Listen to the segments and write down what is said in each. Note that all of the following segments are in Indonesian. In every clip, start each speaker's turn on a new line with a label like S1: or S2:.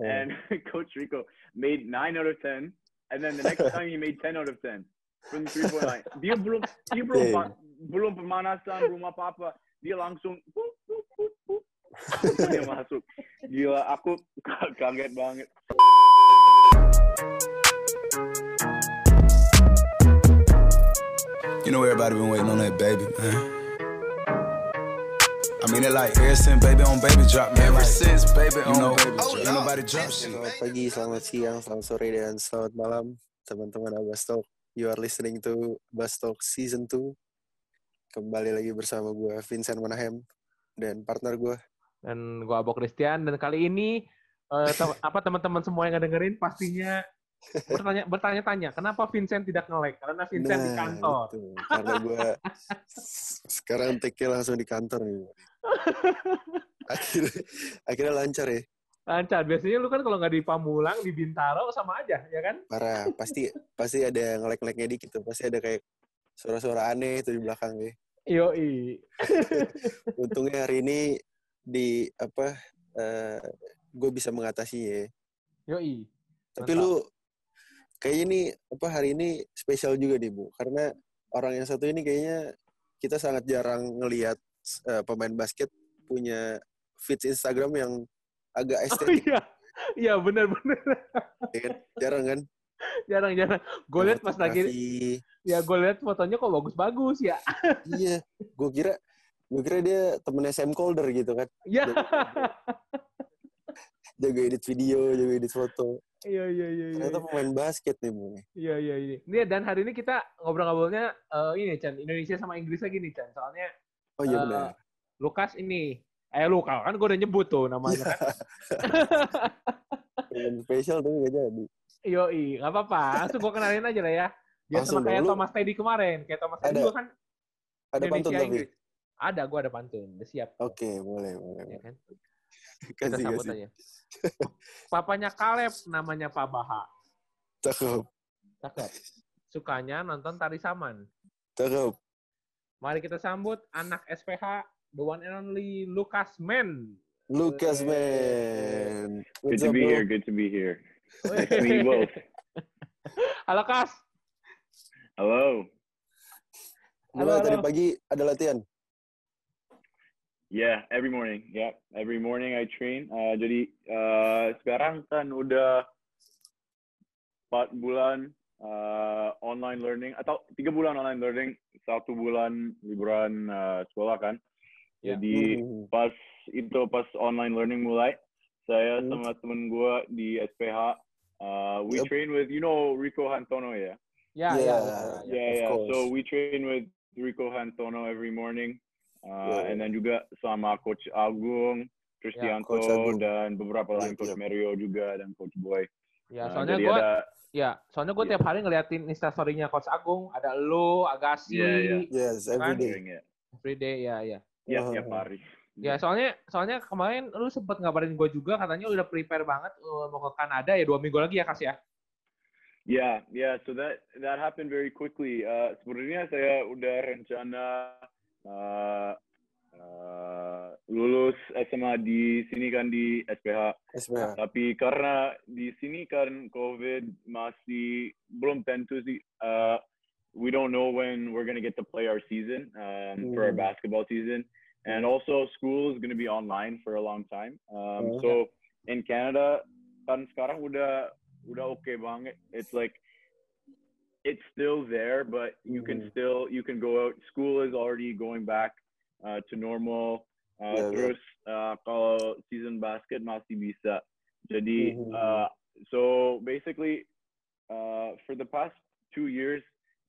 S1: and Coach Rico made nine out of ten, and then the next time he made ten out of ten from the three point line. Dia belum dia belum pa- belum pemanasan, belum apa apa. Dia langsung. Dia masuk. Gila, aku kaget banget.
S2: You know everybody been waiting on that baby, man. I mean it like ever since baby on baby drop, man. Ever since baby on know, baby drop. Ain't nobody drop shit.
S3: Selamat pagi, selamat siang, selamat sore, dan selamat malam teman-teman Abbas Talk. You are listening to Abbas Talk Season 2. Kembali lagi bersama gue, Vincent Manahem, dan partner gue.
S4: dan gua Abo Christian dan kali ini eh, tem- apa teman-teman semua yang ngedengerin pastinya bertanya bertanya-tanya kenapa Vincent tidak nge-like karena Vincent di kantor.
S3: itu. Karena gue sekarang take langsung di kantor nih. akhirnya, akhirnya lancar ya.
S4: Lancar. Biasanya lu kan kalau nggak di Pamulang, di Bintaro sama aja, ya kan?
S3: Parah, pasti pasti ada ngelek-ngeleknya dikit tuh. Pasti ada kayak suara-suara aneh itu di belakang ya.
S4: Yoi.
S3: Untungnya hari ini di apa gue bisa mengatasinya ya.
S4: Yoi.
S3: Tapi
S4: Mantap.
S3: lu kayaknya ini apa hari ini spesial juga nih Bu karena orang yang satu ini kayaknya kita sangat jarang ngelihat eh, pemain basket punya feeds Instagram yang agak
S4: Oh
S3: estetik
S4: iya. Iya benar-benar.
S3: ya kan? Jarang kan?
S4: Jarang-jarang. Gue lihat pas lagi, ya gue lihat fotonya kok bagus-bagus ya.
S3: iya, gue kira gue kira dia temennya Sam Calder gitu kan.
S4: Ya.
S3: Jaga edit video, jaga edit foto.
S4: Iya, iya, iya. iya.
S3: Ternyata pemain basket nih Bu.
S4: Iya iya iya. Nih dan hari ini kita ngobrol-ngobrolnya eh, ini Chan Indonesia sama Inggris lagi nih Chan. Soalnya
S3: Oh iya
S4: Eh,
S3: benar.
S4: Lukas ini eh Lukas kan gue udah nyebut tuh namanya kan.
S3: Pemain spesial tapi gak jadi.
S4: Yoi, nggak apa-apa. Langsung gue kenalin aja lah ya.
S3: Langsung
S4: sama kayak Thomas Teddy kemarin. Kayak Thomas Teddy gue kan
S3: Ada pantun
S4: Indonesia
S3: tapi.
S4: Inggris. Ada, gue ada pantun. Udah siap.
S3: Oke, boleh, boleh.
S4: Ya kan? Kita
S3: Kasih,
S4: sambut
S3: kasih.
S4: aja. Papanya Kaleb namanya Pak Baha.
S3: Cakep,
S4: Cakep. Sukanya nonton tari saman.
S3: cakep.
S4: Mari kita sambut anak SPH, the one and only Lukas Men.
S3: Lucas, man.
S1: Good to be here. Good to be here. Nice to meet you both.
S4: Halo Kas.
S1: Hello.
S3: Gimana
S4: Halo,
S3: tadi
S4: halo.
S3: pagi ada latihan?
S1: Yeah, every morning. Yeah, every morning I train. Uh, jadi uh, sekarang kan udah empat bulan uh, online learning atau tiga bulan online learning, satu bulan liburan uh, sekolah kan.
S4: Ya.
S1: Jadi
S3: Hmm.
S1: pas itu pas online learning mulai, saya
S3: Hmm.
S1: sama temen gue di SPH, uh, we
S3: Yep.
S1: train with you know Rico Hantono ya.
S4: Ya,
S3: Yeah.
S4: ya, ya, ya.
S1: Yeah,
S3: of
S1: yeah.
S3: course.
S1: So we train with Rico Hantono every morning, uh,
S3: Yeah.
S1: and then juga sama Coach Agung, Tristianto,
S3: Coach Agung.
S1: dan beberapa lain
S3: Yep,
S1: Coach
S3: yep.
S1: Mario juga dan Coach Boy.
S4: Ya,
S1: Uh,
S4: soalnya
S1: jadi
S4: gue,
S1: ada,
S4: ya, soalnya gue
S1: Iya.
S4: tiap hari ngeliatin instastory-nya Coach Agung, ada lu, Agassi,
S1: Iya, iya.
S3: Yes, every
S4: Kan?
S3: day.
S1: doing it.
S4: everyday, ya, ya.
S1: Ya,
S3: Uh-huh.
S1: tiap hari.
S4: Ya, soalnya, soalnya kemarin lu sempet ngabarin gue juga, katanya udah prepare banget uh, mau ke Kanada ya dua minggu lagi ya Kas ya.
S1: Yeah, yeah. So that that happened very quickly. Uh, sebenarnya saya udah rencana uh, uh, lulus SMA di sini kan di SPH.
S3: SPH.
S1: Tapi karena di sini kan COVID masih belum tentu sih. Uh, we don't know when we're gonna get to play our season um, for our
S3: Hmm.
S1: basketball season, and also school is gonna be online for a long time. Um,
S3: Oh.
S1: so in Canada kan sekarang udah udah oke banget. It's like it's still there, but you can
S3: Mhm.
S1: still you can go out. School is already going back uh, to normal. Uh,
S3: Yeah, yeah.
S1: uh, kalau season basket masih bisa. Jadi
S3: Mhm.
S1: uh, so basically uh, for the past two years,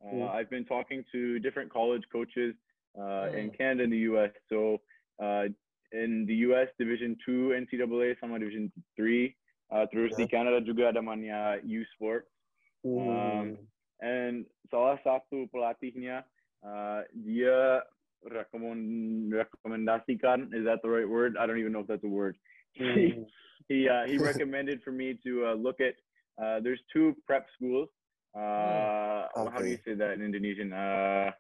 S1: uh,
S3: Mm.
S1: I've been talking to different college coaches uh, in
S4: Mm.
S1: Canada and the U.S. So uh, in the U.S. Division Two NCAA sama Division Three. Uh, terus di Canada juga ada namanya U Sport.
S3: Hmm.
S1: Um, And salah satu pelatihnya uh, dia rekomend rekomendasikan is that the right word? I don't even know if that's a word. He
S3: Hmm.
S1: he, uh, he recommended for me to uh, look at uh, there's two prep schools. Uh, How do you say that in Indonesian? Uh,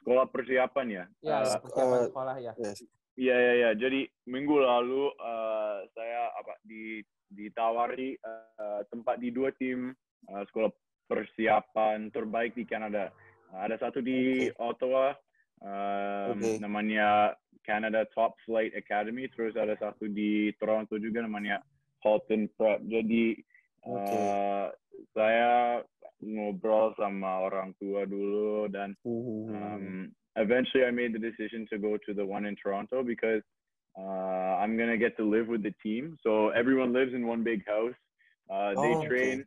S1: sekolah persiapan ya.
S4: Ya,
S1: Uh,
S4: sekolah ya.
S3: Yes.
S1: Iya iya iya. Jadi minggu lalu uh, saya apa di ditawari uh, tempat di dua tim uh, sekolah persiapan terbaik di Kanada. Uh, ada satu di
S3: Okay.
S1: Ottawa, um,
S3: Okay.
S1: namanya Canada Top Flight Academy. Terus ada satu di Toronto juga namanya Halton Prep. Jadi uh,
S3: Okay.
S1: saya ngobrol sama orang tua dulu dan um, eventually I made the decision to go to the one in Toronto because uh, I'm gonna get to live with the team. So everyone lives in one big house. Uh, they
S3: Oh, okay.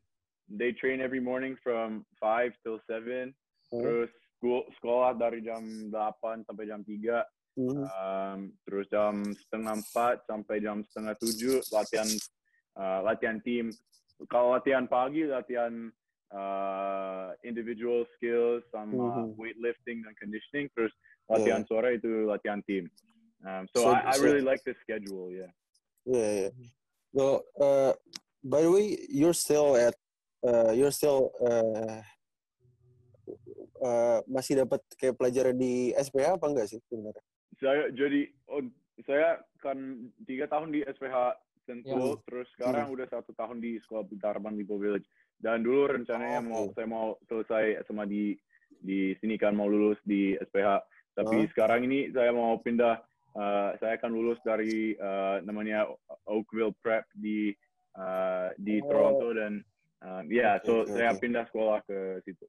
S1: They train every morning from five till seven.
S3: Mhm.
S1: Terus school, sekolah dari jam 8 sampai jam 3.
S3: Mhm.
S1: Um, terus jam setengah empat sampai jam setengah tujuh latihan uh, latihan tim. Kalau latihan pagi latihan uh, individual skills sama
S3: Mhm.
S1: weightlifting dan conditioning. Terus latihan sore itu latihan tim. Um, so,
S3: So-
S1: I, I
S3: so-
S1: really like the schedule. Yeah.
S3: Yeah, yeah. So, uh, by the way, you're still at, uh, you're still uh, uh, masih dapat kayak pelajaran di SPH apa enggak sih sebenarnya?
S1: Saya jadi oh, saya kan tiga tahun di SPH Sentul, terus sekarang
S3: Hmm.
S1: udah satu tahun di Sekolah Harapan Lipo Village. Dan dulu rencananya
S3: Oh,
S1: mau saya mau selesai sama di di sini kan mau lulus di SPH. Tapi
S3: Huh?
S1: sekarang ini saya mau pindah. uh, saya akan lulus dari uh, namanya Oakville Prep di uh, di
S3: Oh.
S1: Toronto dan uh, ya,
S3: Oke,
S1: so
S3: oke,
S1: saya
S3: oke.
S1: pindah sekolah ke situ.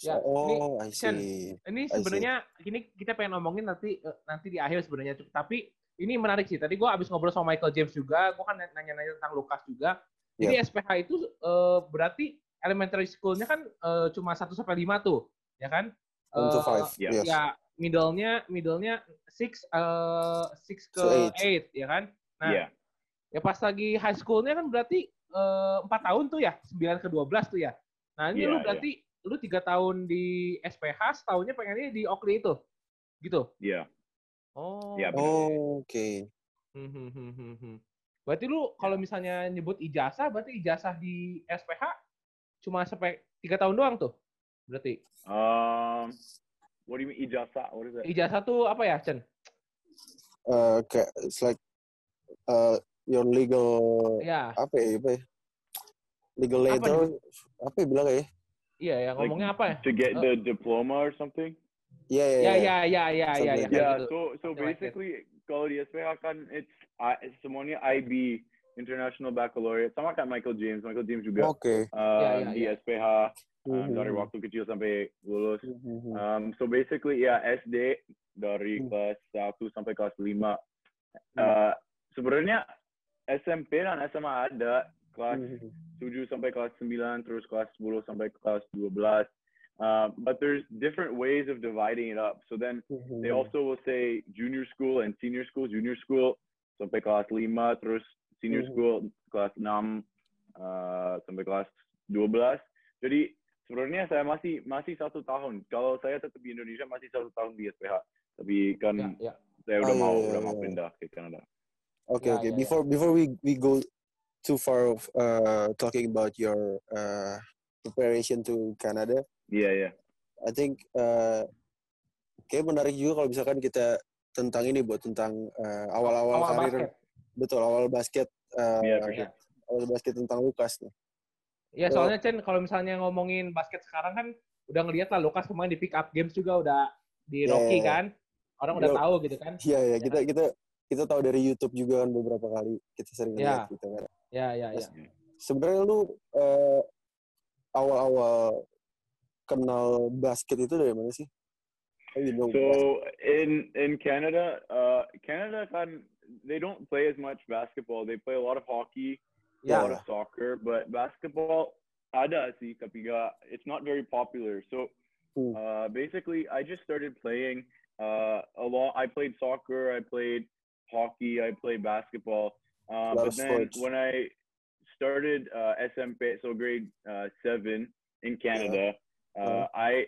S4: Ya,
S3: oh, I
S4: Chen,
S3: see.
S4: Ini
S3: I see.
S4: sebenarnya ini kita pengen ngomongin nanti eh, nanti di akhir sebenarnya tapi ini menarik sih. Tadi gue abis ngobrol sama Michael James juga, gue kan nanya-nanya tentang Lukas juga. Jadi SPH itu eh, berarti elementary school-nya kan eh, cuma 1 sampai 5 tuh, ya kan?
S3: One to
S4: Eh,
S3: five.
S1: ya.
S3: Yes.
S4: Ya, middle-nya middle-nya 6 eh 6 ke
S3: To eight.
S4: 8, ya kan? Nah,
S1: Iya.
S4: ya pas lagi high school-nya kan berarti eh, 4 tahun tuh ya, 9 ke 12 tuh ya. Nah, ini
S1: Iya,
S4: lu berarti lu 3 tahun di SPH, setahunnya pengennya di Oakley itu. Gitu.
S1: Iya.
S4: Oh.
S1: Iya, benar.
S3: Oh, oke.
S4: Hmm, hmm, hmm, hmm. Berarti lu kalau misalnya nyebut ijazah, berarti ijazah di SPH cuma sampai 3 tahun doang tuh? Berarti.
S1: Um, what do you mean ijazah? What is that?
S4: Ijazah tuh apa ya, Chen?
S3: Uh, kayak it's like uh, your legal
S4: Ya,
S3: apa ya, apa ya? Legal
S4: Apa
S3: letter apa ya bilang ya?
S4: iya ya
S1: Like,
S4: ngomongnya apa ya?
S1: To get
S4: Uh,
S1: the diploma or something?
S3: Iya, iya,
S4: Ya,
S3: iya.
S4: ya, ya, ya, ya, ya,
S3: Something
S4: kayak
S1: Yeah,
S4: gitu.
S1: so so basically kalau di SPH kan it's I, semuanya IB International Baccalaureate sama kan Michael James Michael James juga
S3: Oke.
S1: um,
S4: Ya, ya,
S1: di
S4: ya.
S1: SPH um,
S3: Mhm.
S1: dari waktu kecil sampai lulus
S3: Mhm.
S1: um, so basically ya SD dari
S3: Hmm.
S1: kelas 1 sampai kelas 5 uh, sebenarnya SMP dan SMA ada kelas
S3: Mhm.
S1: 7 sampai kelas 9 terus kelas 10 sampai kelas 12 uh, but there's different ways of dividing it up so then
S3: Mhm.
S1: They also will say junior school and senior school. Junior school sampai kelas 5, terus senior
S3: Mhm.
S1: school kelas 6 uh, sampai kelas 12. Jadi sebenarnya saya masih masih satu tahun. Kalau saya tetap di Indonesia masih satu tahun di SPH. Tapi kan
S4: Ya, ya.
S1: saya udah
S3: Oh,
S1: mau
S3: iya,
S1: udah
S3: iya,
S1: mau
S3: iya.
S1: pindah ke Kanada.
S3: Okay,
S4: Ya,
S3: okay.
S4: ya, ya.
S3: Before before we we go too far of uh, talking about your uh, preparation to Canada,
S1: Iya iya.
S3: I think uh, kayak menarik juga kalau misalkan kita tentang ini buat tentang uh, awal-awal
S4: Awal
S3: karir,
S4: basket.
S3: betul awal basket, uh,
S1: Iya,
S4: Ya.
S1: sure.
S3: awal basket tentang Lukas nih.
S4: Ya soalnya Chen kalau misalnya ngomongin basket sekarang kan udah ngeliat lah Lukas kemarin di pick up games juga udah di
S3: Ya,
S4: Rocky
S3: ya, ya.
S4: kan. Orang udah tahu gitu kan.
S3: Iya ya,
S4: Ya
S3: kita kita kita tahu dari YouTube juga kan beberapa kali kita sering
S4: Ya.
S3: lihat gitu kan.
S4: Ya ya ya.
S3: Sebenarnya lu uh, awal-awal kenal basket itu dari mana sih? You know basket?
S1: So in in Canada, uh, Canada kan they don't play as much basketball. They play a lot of hockey, a
S4: Ya.
S1: lot of soccer, but basketball ada sih tapi nggak- it's not very popular. So
S3: Hmm.
S1: uh, basically, I just started playing uh, a lot. I played soccer, I played hockey, I played basketball. Uh,
S3: Lot
S1: but then
S3: sports.
S1: when I started uh, SMP, so grade uh, seven in Canada, uh, I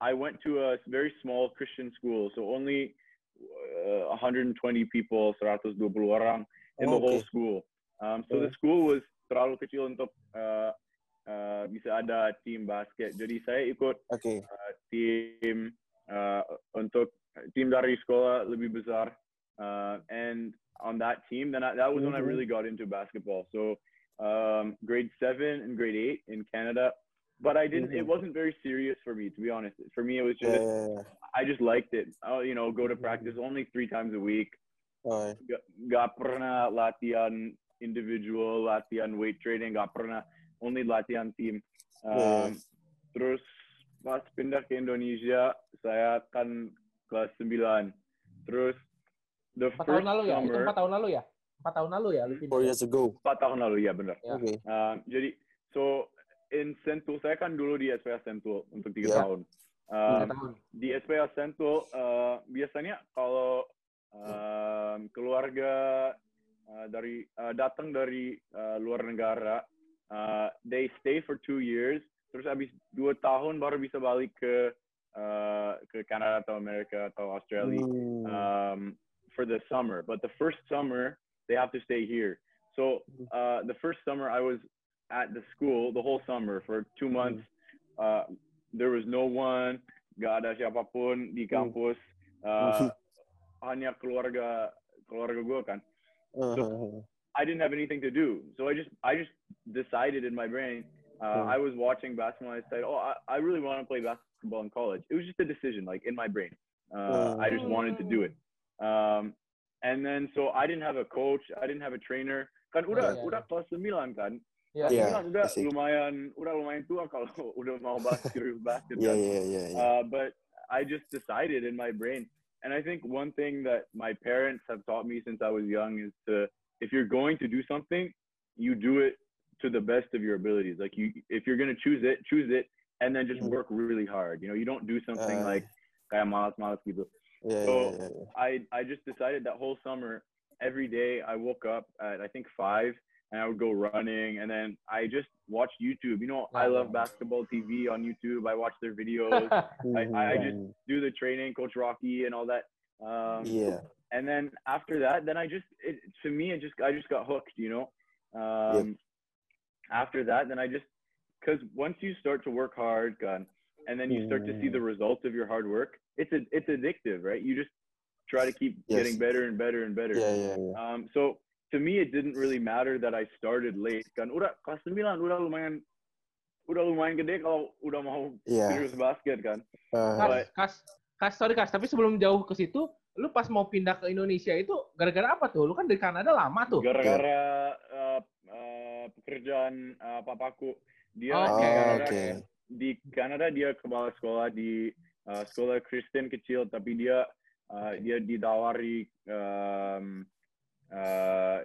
S1: I went to a very small Christian school, so only uh, 120 people, 120 orang in the
S3: Oh,
S1: whole school. Um, so the school was terlalu kecil untuk uh, uh, bisa ada tim basket. Jadi saya ikut
S3: Oke.
S1: uh, tim uh, untuk tim dari sekolah lebih besar. Uh, and on that team, then I, that was when I
S3: Mhm.
S1: really got into basketball. So um, grade seven and grade eight in Canada, but I didn't. It
S3: Mhm.
S1: wasn't very serious for me, to be honest. For me, it was just
S3: ya.
S1: I just liked it. Oh, you know, go to practice only three times a week.
S3: Ya.
S1: Gak, pernah latihan individual, latihan weight training, gak pernah. Only latihan
S3: team.
S1: Um, Terus pas pindah ke Indonesia, saya kan kelas 9. Terus the
S4: Empat
S1: first
S4: tahun lalu ya? Itu
S1: summer,
S4: empat tahun lalu ya? Empat tahun lalu ya? Lu?
S3: Four years ago.
S1: 4 tahun lalu ya benar.
S4: Ya.
S3: Oke.
S1: Uh, jadi so in Sentul saya kan dulu di SPH Sentul untuk tiga
S3: Ya.
S1: tahun.
S4: Empat
S1: Um,
S4: tahun.
S1: di SPH Sentul uh, biasanya kalau um, keluarga uh, dari uh, datang dari uh, luar negara, uh, they stay for two years, terus habis dua tahun baru bisa balik ke uh, ke Kanada atau Amerika atau Australia
S3: Hmm.
S1: um, for the summer. But the first summer, they have to stay here. So uh, the first summer, I was at the school the whole summer for two months. Uh, there was no one, gak ada siapapun di kampus. Uh, hanya keluarga keluarga gue kan.
S3: Uh, uh,
S1: I didn't have anything to do, so I just I just decided in my brain. Uh,
S3: Hmm.
S1: I was watching basketball. And I said, "Oh, I, I really want to play basketball in college." It was just a decision, like in my brain. Uh, I just wanted to do it. Um, and then so I didn't have a coach. I didn't have a trainer. Kan udah
S4: Yeah.
S1: udah kelas 9 kan.
S4: Ya.
S3: Iya.
S1: Kelas 9 udah lumayan udah lumayan tua kalau udah mau basket basket
S3: Ya,
S1: kan.
S3: ya, ya, ya.
S1: Uh, but I just decided in my brain. And I think one thing that my parents have taught me since I was young is to, if you're going to do something, you do it to the best of your abilities. Like you, if you're going to choose it, choose it, and then just
S3: Mhm.
S1: work really hard. You know, you don't do something
S3: Uh,
S1: like kayak malas-malas gitu.
S3: Ya,
S1: so-
S3: ya, ya.
S1: I, I just decided that whole summer, every day I woke up at I think five and I would go running and then I just watched YouTube. You know, I love basketball TV on YouTube. I watch their videos. I- I just- do the training, Coach Rocky, and all that. Um,
S3: Iya.
S1: And then after that, then I just it, to me it just I just got hooked, you know. Um, After that, then I just because once you start to work hard, and then you start to see the results of your hard work, it's a, it's addictive, right? You just try to keep
S3: Yes.
S1: getting better and better and better.
S3: Iya, iya, iya.
S1: Um, so to me, it didn't really matter that I started late. Kan udah kelas 9, udah lumayan udah lumayan gede kalau udah mau
S3: Iya.
S1: serius basket kan.
S3: Uh,
S1: But-
S4: Kas, kas, sorry Kas, tapi sebelum jauh ke situ, lu pas mau pindah ke Indonesia itu gara-gara apa tuh? Lu kan dari Kanada lama tuh.
S1: Gara-gara uh, uh, pekerjaan uh, papaku, dia
S4: Oh,
S1: di
S4: oke.
S1: Kanada,
S3: Oke.
S1: di Kanada dia kepala sekolah di uh, sekolah Kristen kecil, tapi dia uh, dia ditawari um, uh,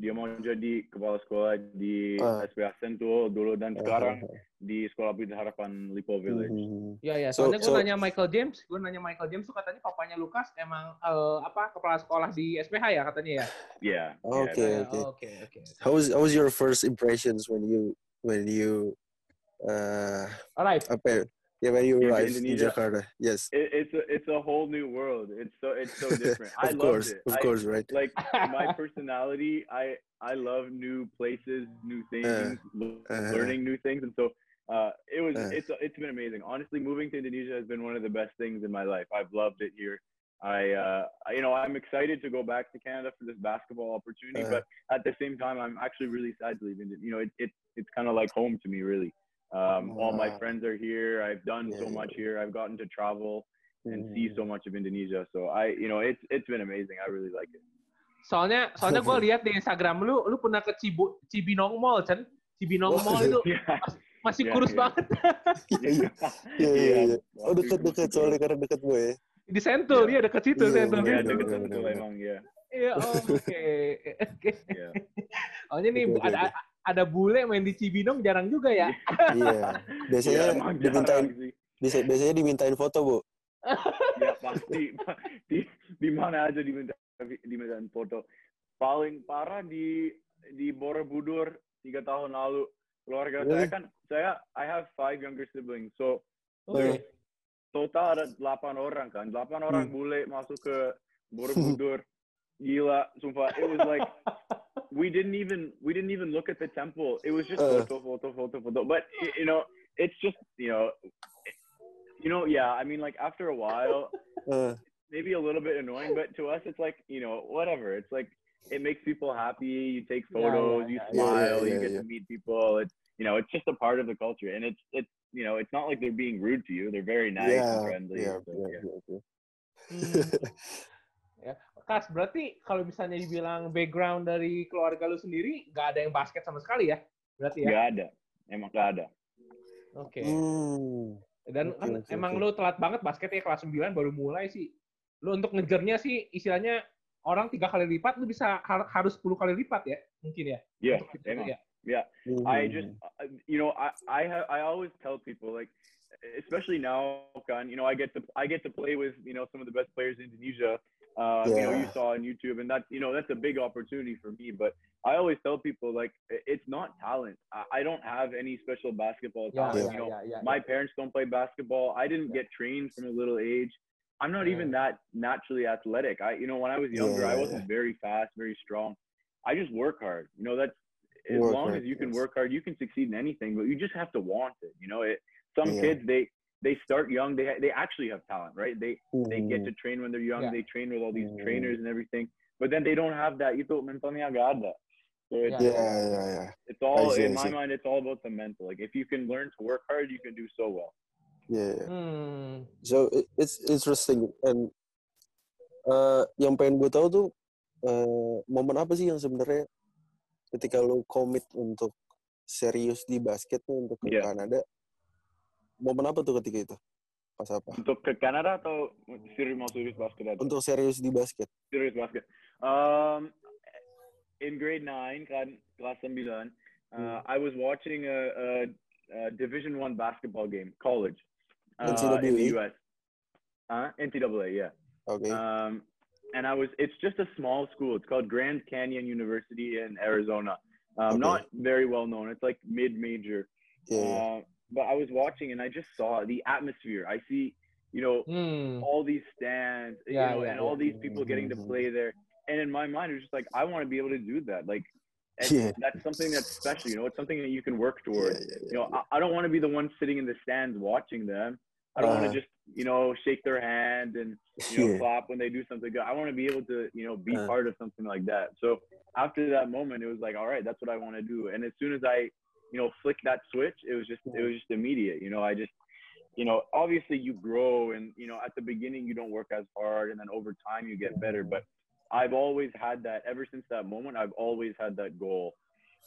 S1: dia mau jadi kepala sekolah di
S3: Ah.
S1: SPH Sentul dulu dan
S3: uh,
S1: sekarang di Sekolah Pelita Harapan Lipo Village.
S3: mhm.
S4: Iya, iya.
S3: So-
S4: Soalnya gue
S3: so-
S4: nanya Michael James, gue nanya Michael James tuh katanya papanya Lukas emang eh, apa kepala sekolah di SPH ya katanya ya.
S1: Yeah.
S3: Oke.
S1: yeah,
S4: Eh, Oke, oke.
S3: How was how was your first impressions when you when you uh ya? Yeah, when you arrived in
S1: Indonesia.
S3: Jakarta. Yes.
S1: It, it's a it's a whole new world. It's so it's so different. I
S3: of
S1: loved
S3: course,
S1: it.
S3: of
S1: I-
S3: course, right?
S1: like my personality i i love new places new things
S3: uh-huh.
S1: learning new things and so uh it was
S3: Uh.
S1: it's it's been amazing honestly moving to indonesia has been one of the best things in my life i've loved it here i uh I- you know i'm excited to go back to canada for this basketball opportunity
S3: Uh.
S1: but at the same time i'm actually really sad to leave Indi- you know it, it it's kind of like home to me really um all my
S3: Wow.
S1: friends are here i've done so
S3: Yeah.
S1: much here i've gotten to travel and see so much of indonesia so i you know it's it's been amazing i really like it
S4: Soalnya soalnya gue lihat di Instagram lu, lu pernah ke Cibu, Cibinong Mall, Chen. Cibinong
S3: Oh,
S4: Mall itu
S1: yeah
S4: masih
S1: Iya,
S4: kurus
S1: iya.
S4: banget.
S3: Iya, iya. Iya, iya, iya. Oh,
S1: gitu.
S3: soalnya karena dekat gue ya.
S4: Di Sentul,
S1: Iya.
S4: iya deket situ
S3: Iya,
S4: Sentul.
S1: Iya, deket Sentul emang ya.
S4: Iya, oh, oke. Oke.
S1: Iya.
S4: Soalnya nih ada ada bule main di Cibinong jarang juga ya.
S3: Iya. Biasanya
S1: Iya, emang
S3: dimintain bisa biasanya dimintain foto, Bu.
S1: Ya pasti di di mana aja diminta dimintain foto. Paling parah di di Borobudur tiga tahun lalu. Keluarga saya
S3: Really?
S1: kan saya I have five younger siblings. So
S3: Oke.
S1: total ada delapan orang kan. Delapan orang
S3: Hmm.
S1: bule masuk ke Borobudur. Gila, sumpah. It was like we didn't even we didn't even look at the temple. It was just
S3: Uh.
S1: photo, photo, photo, photo. But you know, it's just you know, you know, yeah. I mean, like after a while,
S3: Eh,
S1: maybe a little bit annoying, but to us, it's like you know, whatever. It's like it makes people happy. You take
S4: Yeah, yeah,
S1: photos, you
S4: yeah,
S3: yeah.
S1: smile,
S3: Yeah,
S1: you get
S3: yeah.
S1: to meet people. It's you know, it's just a part of the culture, and it's it's you know, it's not like they're being rude to you. They're very nice
S3: yeah,
S1: and friendly.
S3: yeah,
S1: so,
S3: yeah,
S4: ya, Kas, berarti kalau misalnya dibilang background dari keluarga lu sendiri, nggak ada yang basket sama sekali ya? Berarti ya?
S1: Nggak ada, emang nggak ada.
S4: Oke.
S3: Hmm.
S4: Dan kan
S3: oke,
S4: emang lu telat banget basket ya kelas 9 baru mulai sih. Lu untuk ngejarnya sih istilahnya orang tiga kali lipat lu bisa har- harus 10 kali lipat ya mungkin ya.
S1: Yeah,
S4: Untuk itu,
S1: emang.
S4: ya.
S1: Yeah, I
S3: Hmm.
S1: just, uh, you know, I I have I always tell people like, especially now, Kan, you know, I get to I get to play with you know some of the best players in Indonesia. Uh, You know, you saw on YouTube, and that's you know that's a big opportunity for me. But I always tell people like, it's not talent. I, I don't have any special basketball
S4: Ya,
S1: talent.
S4: ya,
S1: You know,
S4: ya, ya,
S1: my
S4: ya.
S1: parents don't play basketball. I didn't
S4: Yeah.
S1: get trained from a little age. I'm not even that naturally athletic. I, you know, when I was
S3: Yeah,
S1: younger, I wasn't very fast, very strong. I just work hard. You know, that's as
S3: Work
S1: long
S3: hard,
S1: as you can work hard, you can succeed in anything. But you just have to want it. You know, it. Some
S3: Yeah.
S1: kids they they start young. They they actually have talent, right? They they get to train when they're young.
S4: Yeah.
S1: They train with all these
S3: Mm.
S1: trainers and everything. But then they don't have that. Itu mentalnya nggak ada. So it's,
S4: Yeah.
S3: Yeah, yeah, yeah.
S1: it's all
S3: see,
S1: in my mind. It's all about the mental. Like if you can learn to work hard, you can do so well.
S3: Yeah, yeah.
S4: Hmm.
S3: So it, it's interesting and uh, yang pengen gue tahu tuh uh, momen apa sih yang sebenarnya ketika lo komit untuk serius di basket nih untuk ke
S1: Iya.
S3: Kanada, momen apa tuh ketika itu? Pas apa?
S1: Untuk ke Kanada atau serius mau serius basket aja?
S3: Untuk serius di basket.
S1: serious basket. Um, in grade nine, kan kelas 9, uh, I was watching a, a, a Division One basketball game, college, uh, in the
S3: NCAA?
S1: U.S. Uh, NCAA, yeah.
S3: Oke.
S1: Um, and I was, it's just a small school. It's called Grand Canyon University in Arizona. Um,
S3: Okay.
S1: Not very well known. It's like mid-major.
S3: Iya, iya.
S1: Uh, but I was watching and I just saw the atmosphere. I see, you know,
S4: Hmm.
S1: all these stands, you know,
S4: yeah,
S1: and all these people getting to play there. And in my mind, it was just like, I want to be able to do that. Like, and
S3: Yeah.
S1: that's something that's special, you know, it's something that you can work towards.
S3: Iya, iya,
S1: You know,
S3: iya.
S1: I, I don't want to be the one sitting in the stands watching them. I don't want
S3: Uh-huh.
S1: to just, you know, shake their hand and, you know,
S3: Yeah.
S1: clap when they do something good. I want to be able to, you know, be
S3: Uh.
S1: part of something like that. So after that moment, it was like, all right, that's what I want to do. And as soon as I, you know, flick that switch, it was just, it was just immediate. You know, I just, you know, obviously you grow and, you know, at the beginning you don't work as hard and then over time you get better. But I've always had that, ever since that moment, I've always had that goal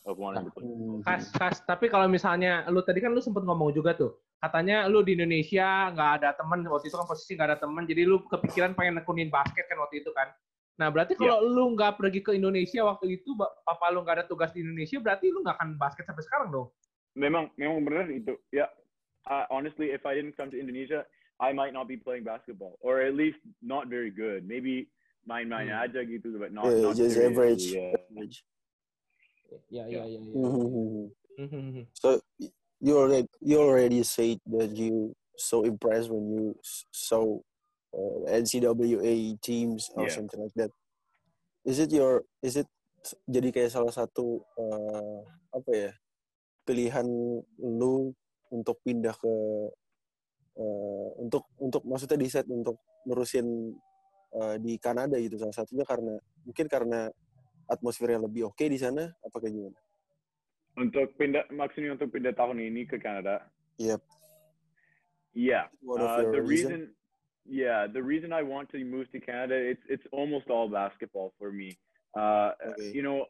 S1: of wanting to play.
S4: Kas, kas. Tapi kalau misalnya lu tadi kan lu sempet ngomong juga tuh, katanya lu di Indonesia nggak ada teman waktu itu kan posisi nggak ada teman, jadi lu kepikiran pengen nekunin basket kan waktu itu kan. Nah berarti kalau lu nggak pergi ke Indonesia waktu itu, papa lu nggak ada tugas di Indonesia, berarti lu nggak akan basket sampai sekarang dong.
S1: Memang, memang benar itu. Yeah. Uh, honestly, if I didn't come to Indonesia, I might not be playing basketball, or at least not very good. Maybe main-main
S4: Hmm.
S1: aja gitu, but not,
S3: Yeah,
S1: not
S3: just
S1: seriously,
S3: average.
S1: Yeah.
S3: Average.
S4: Ya, ya, ya. ya.
S3: Mhm.
S4: Mhm.
S3: So you already you already said that you so impressed when you saw uh, NCAA teams or
S1: Yeah.
S3: something like that. Is it your is it jadi kayak salah satu uh, apa ya pilihan lu untuk pindah ke uh, untuk untuk maksudnya di set untuk nerusin uh, di Kanada gitu salah satunya karena mungkin karena atmosfernya lebih oke di sana apa kayak gimana?
S1: Untuk pindah, maksudnya untuk pindah tahun ini ke Kanada.
S3: Yep.
S1: Yeah.
S3: Of
S1: Uh, the
S3: reason?
S1: reason, yeah, the reason I want to move to Canada, it's it's almost all basketball for me. Uh,
S3: Okay.
S1: You know,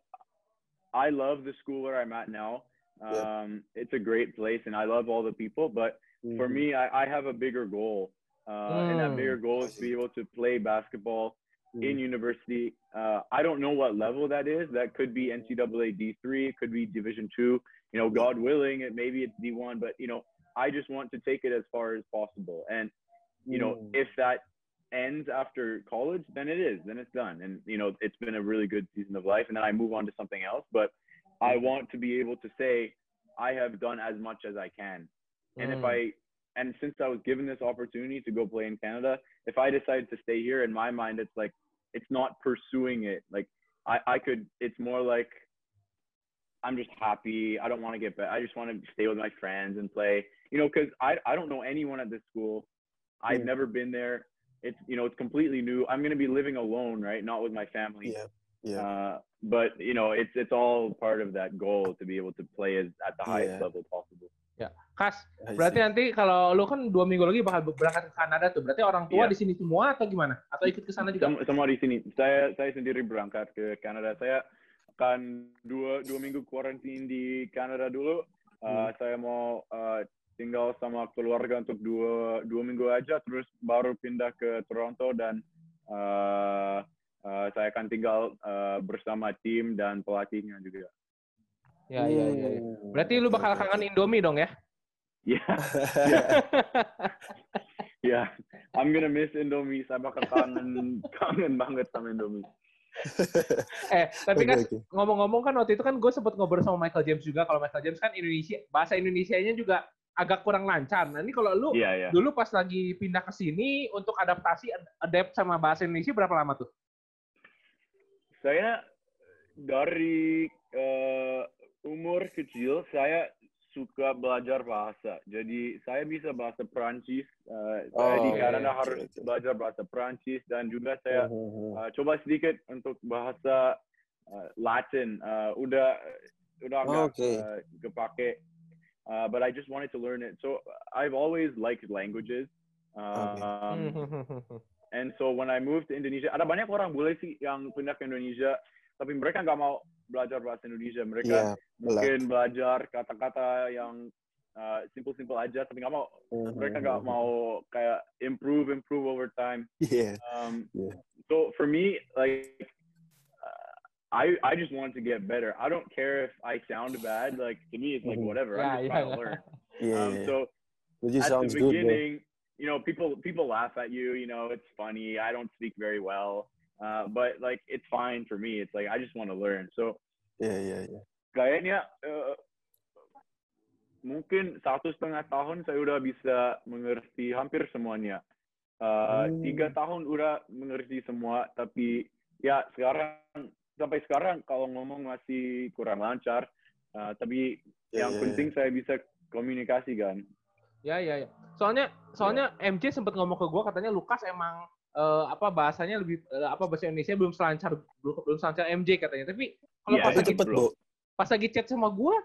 S1: I love the school where I'm at now.
S3: Yeah.
S1: Um, It's a great place, and I love all the people. But for
S3: Mhm.
S1: me, I, I have a bigger goal, uh, and that
S4: Mm.
S1: bigger goal is to be able to play basketball in
S3: Mm.
S1: university. Uh, I don't know what level that is. That could be NCAA D3. It could be Division two. You know, God willing, it maybe it's D1. But you know, I just want to take it as far as possible. And you know,
S3: Mm.
S1: if that ends after college, then it is. Then it's done. And you know, it's been a really good season of life. And then I move on to something else. But I want to be able to say I have done as much as I can. And if
S4: Hmm.
S1: I and since I was given this opportunity to go play in Canada, if I decided to stay here, in my mind, it's like it's not pursuing it. Like I, I could. It's more like I'm just happy. I don't want to get back. I just want to stay with my friends and play. You know, because I I don't know anyone at this school. I've never been there. It's you know it's completely new. I'm gonna be living alone, right? Not with my family.
S3: Yeah. Iya.
S1: Uh, but you know, it's it's all part of that goal to be able to play as, at the highest
S3: Yeah.
S1: level possible.
S4: Kas,
S3: I
S4: berarti nanti kalau lu kan dua minggu lagi bakal berangkat ke Kanada tuh. Berarti orang tua
S1: Iya.
S4: di sini semua atau gimana? Atau ikut ke sana juga?
S1: Sem- semua di sini. Saya saya sendiri berangkat ke Kanada. Saya akan dua dua minggu quarantine di Kanada dulu. Uh, Saya mau uh, tinggal sama keluarga untuk dua dua minggu aja, terus baru pindah ke Toronto dan uh, uh, saya akan tinggal uh, bersama tim dan pelatihnya juga.
S4: Ya, ya, ya. ya.
S3: Hmm,
S4: Berarti lu bakal kangen. Indomie dong ya?
S1: Ya, ya. I'm gonna miss Indomie. Saya bakal kangen kangen banget sama Indomie.
S4: eh, tapi kan ngomong-ngomong kan waktu itu kan gue sempet ngobrol sama Michael James juga. Kalau Michael James kan Indonesia, bahasa Indonesianya juga agak kurang lancar. Nah ini kalau lu
S1: Iya, iya.
S4: dulu pas lagi pindah ke sini untuk adaptasi, adapt sama bahasa Indonesia berapa lama tuh?
S1: Saya dari eh, umur kecil saya suka belajar bahasa. Jadi saya bisa bahasa Prancis. Eh, saya di
S3: Oh,
S1: Kanada
S3: oke,
S1: harus
S3: oke.
S1: belajar bahasa Prancis dan juga saya eh, coba sedikit untuk bahasa eh, Latin. Eh, udah udah agak
S3: Oke.
S1: eh, kepake. Uh, but I just wanted to learn it. So I've always liked languages. Um,
S4: Hmm.
S1: And so when I moved to Indonesia, ada banyak orang bule sih yang pindah ke Indonesia, tapi mereka nggak mau belajar bahasa Indonesia. Mereka
S3: Iya,
S1: mungkin belajar kata-kata yang uh, simple-simple aja, tapi nggak mau.
S3: Hmm,
S1: Mereka nggak mau kayak improve, improve over time.
S3: Iya.
S1: Um,
S3: Yeah.
S1: So for me, like, I I just want to get better. I don't care if I sound bad. Like to me, it's like
S3: Mhm.
S1: whatever.
S4: Yeah,
S1: I'm just
S4: yeah,
S1: trying to learn.
S3: Yeah.
S1: Um,
S3: iya.
S1: so
S3: Which
S1: at
S3: sounds
S1: the
S3: good,
S1: beginning, you know, people people laugh at you. You know, it's funny. I don't speak very well, uh, but like it's fine for me. It's like I just want to learn. So
S3: yeah, yeah, yeah.
S1: kayaknya uh, mungkin satu setengah tahun saya udah bisa mengerti hampir semuanya. Uh,
S3: Hmm.
S1: Tiga tahun udah mengerti semua, tapi ya sekarang sampai sekarang kalau ngomong masih kurang lancar. Uh, tapi
S3: Iya,
S1: yang
S3: iya,
S1: penting saya bisa komunikasi kan.
S4: Ya, ya, ya. Soalnya, soalnya MJ sempat ngomong ke gue katanya Lukas emang eh, apa bahasanya lebih eh, apa bahasa Indonesia belum selancar belum, belum selancar MJ katanya. Tapi kalau
S1: Iya,
S4: pas
S3: Tapi
S4: lagi
S3: cepet,
S1: bro.
S3: Bo.
S4: pas lagi chat sama gue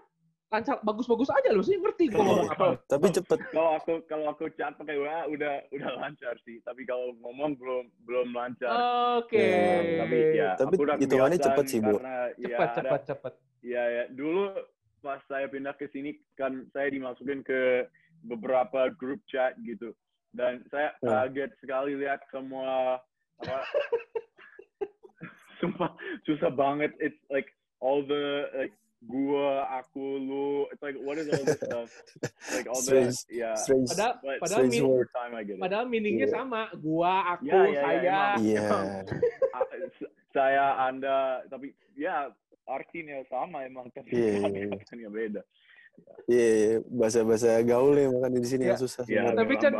S4: lancar bagus-bagus aja loh sih ngerti gue ngomong apa.
S3: Tapi cepet.
S1: kalau aku kalau aku chat pakai WA udah udah lancar sih tapi kalau ngomong belum belum lancar
S4: Oke.
S3: Ya,
S1: tapi ya
S3: Tapi
S1: aku udah
S3: hitungannya cepet sih, Bu.
S1: karena ya
S4: Cepat,
S1: ada-
S4: cepat.
S1: ya ya dulu pas saya pindah ke sini kan saya dimasukin ke beberapa grup chat gitu dan saya
S3: Hmm.
S1: kaget sekali lihat semua apa sumpah susah banget it's like all the like gua aku lu it's like what is all this stuff like all the yeah
S3: Strange.
S4: Padahal,
S1: but
S4: padahal,
S3: strange word.
S1: time I get it
S4: padahal meaningnya
S3: Iya.
S4: sama. Gua, aku,
S1: Ya, ya, ya,
S4: saya.
S1: emang.
S3: Iya.
S1: Ah, s- saya anda tapi ya artinya sama emang tapi
S3: Iya, iya, iya.
S1: katanya beda
S3: Iya, iya. bahasa-bahasa gaul ya makanya di sini
S4: Iya.
S3: yang susah.
S1: ya
S3: sebenarnya.
S4: Tapi Chan-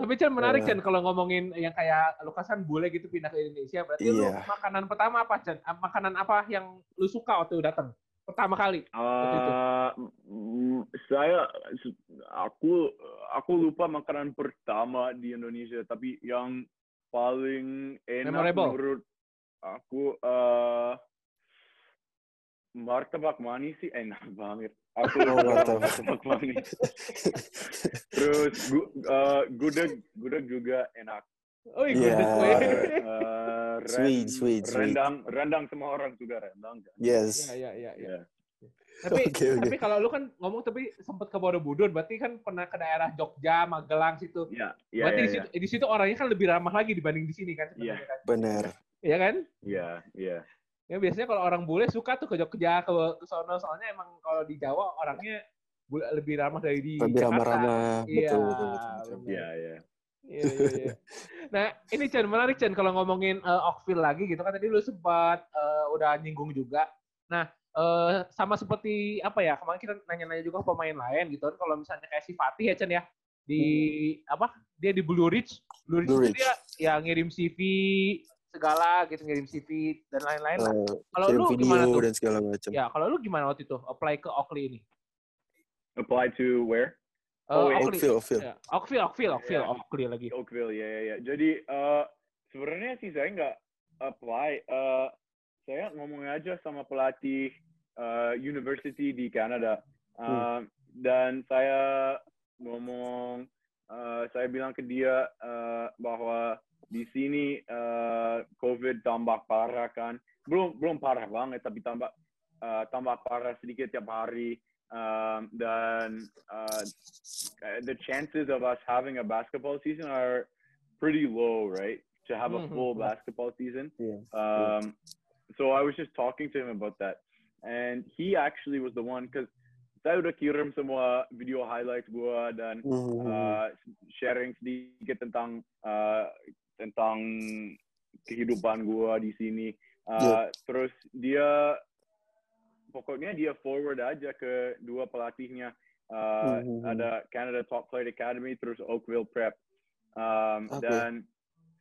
S4: Tapi Chan menarik
S3: Iya.
S4: Chan kalau ngomongin yang kayak Lukas kan bule gitu pindah ke Indonesia. Berarti lu
S3: Iya.
S4: makanan pertama apa Chan? Ah, Makanan apa yang lu suka waktu datang? Pertama kali.
S1: mm, saya aku aku lupa makanan pertama di Indonesia tapi yang paling enak
S4: Memorable.
S1: menurut aku eh martabak manis sih enak banget aku
S3: Oh, martabak.
S1: manis terus gu, eh, gudeg gudeg juga enak
S4: Oh iya,
S3: Iya.
S1: Eh,
S3: Sweet, sweet, sweet.
S1: rendang rendang semua orang suka rendang kan
S3: Yes.
S4: Iya, iya, iya.
S1: ya
S4: Tapi,
S3: Oke, oke.
S4: tapi kalau lu kan ngomong tapi sempat ke Borobudur, berarti kan pernah ke daerah Jogja, Magelang situ.
S1: ya ya
S4: berarti
S1: ya,
S4: di situ, di situ orangnya kan lebih ramah lagi dibanding di sini kan?
S1: Iya.
S4: sebenarnya kan?
S3: Benar.
S4: Iya kan?
S1: ya ya
S4: Ya biasanya kalau orang bule suka tuh ke Jogja, ke, ke sono, soalnya emang kalau di Jawa orangnya lebih ramah dari di
S3: Lebih
S4: Jakarta.
S3: ramah-ramah.
S4: Iya,
S3: Betul, betul, betul, betul.
S4: benar.
S1: ya ya
S4: Iya, iya, iya. Nah, ini Chen, menarik Chen kalau ngomongin uh, Oakville lagi gitu kan tadi lu sempat uh, udah nyinggung juga. Nah, uh, sama seperti apa ya? Kemarin kita nanya-nanya juga ke pemain lain gitu kan kalau misalnya kayak si Fatih ya Chen ya di apa? Dia di Blue Ridge. Blue Ridge
S3: Blue Ridge.
S4: dia ya ngirim CV segala gitu, ngirim CV dan lain-lain lah. Kalau lu
S3: video
S4: gimana tuh?
S3: dan segala macam.
S4: Ya, kalau lu gimana waktu itu apply ke Oakley ini?
S1: apply to where
S4: Uh,
S1: Oh.
S3: Oakville, Oakville.
S4: Ya, Oakville, Oakville, Oakville,
S1: Iya.
S4: Oakley lagi.
S1: Oakville ya ya ya jadi eh sebenarnya sih saya nggak apply eh saya ngomong aja sama pelatih uh, university di Kanada uh, dan saya ngomong uh, saya bilang ke dia uh, bahwa di sini uh, COVID tambah parah kan belum belum parah banget tapi tambah uh, tambah parah sedikit tiap hari um, dan uh, the chances of us having a basketball season are pretty low, right? To have a full
S4: Mhm.
S1: basketball season.
S3: Iya.
S1: Um, so I was just talking to him about that, and he actually was the one because saya udah kirim semua video highlights gua dan
S3: Mhm.
S1: uh, sharing sedikit tentang uh, tentang kehidupan gua di sini. Uh, Terus dia pokoknya dia forward aja ke dua pelatihnya. Uh,
S3: Mhm.
S1: Ada Canada Top Flight Academy terus Oakville Prep. Um,
S3: Oke.
S1: Dan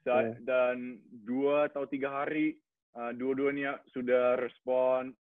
S1: sa-
S3: Yeah.
S1: dan dua atau tiga hari uh, dua-duanya sudah respon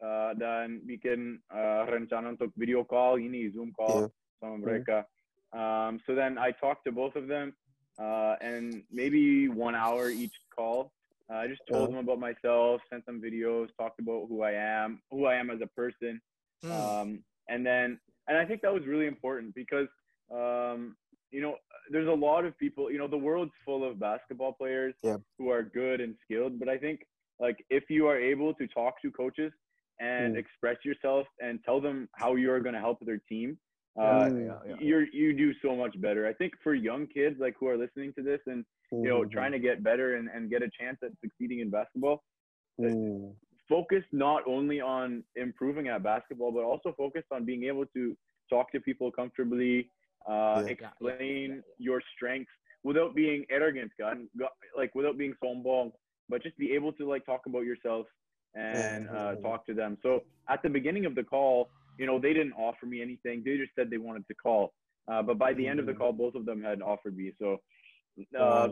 S1: uh, dan bikin uh, rencana untuk video call ini Zoom call sama mereka. Um, so then I talked to both of them, uh, and maybe one hour each call. Uh, I just told
S3: Uh-huh.
S1: them about myself, sent them videos, talked about who I am, who I am as a person,
S4: Hmm.
S1: um, and then and I think that was really important because um, you know there's a lot of people. You know the world's full of basketball players
S3: Yeah.
S1: who are good and skilled, but I think like if you are able to talk to coaches and
S3: Mm.
S1: express yourself and tell them how you're going to help their team.
S4: Yeah,
S1: Uh,
S3: Mm.
S4: yeah, yeah.
S1: you're you do so much better. I think for young kids like who are listening to this and you know
S3: Mhm.
S1: trying to get better and, and get a chance at succeeding in basketball,
S3: Hmm.
S1: focus not only on improving at basketball but also focus on being able to talk to people comfortably, uh,
S3: Yeah.
S1: explain
S4: Yeah, yeah, yeah.
S1: your strengths without being arrogant, God, like without being sombong, but just be able to like talk about yourself and uh, talk to them. So at the beginning of the call, you know, they didn't offer me anything. They just said they wanted to call. Uh, but by the end of the
S3: Mhm.
S1: call, both of them had offered me. So, uh,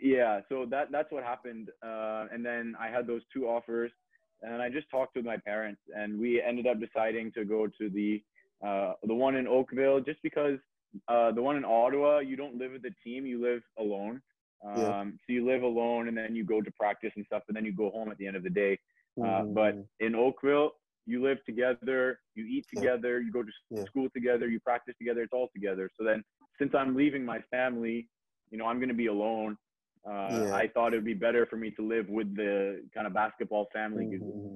S1: yeah, so that that's what happened. Uh, and then I had those two offers, and I just talked with my parents, and we ended up deciding to go to the uh, the one in Oakville, just because uh, the one in Ottawa, you don't live with the team, you live alone. Um,
S3: Yeah.
S1: So you live alone, and then you go to practice and stuff, and then you go home at the end of the day. Uh,
S3: Mhm.
S1: but in Oakville, you live together, you eat
S3: Yeah.
S1: together, you go to
S3: Yeah.
S1: school together, you practice together. It's all together. So then, since I'm leaving my family, you know, I'm going to be alone. Uh,
S3: Yeah.
S1: I thought it would be better for me to live with the kind of basketball family. gitu.
S3: Mhm.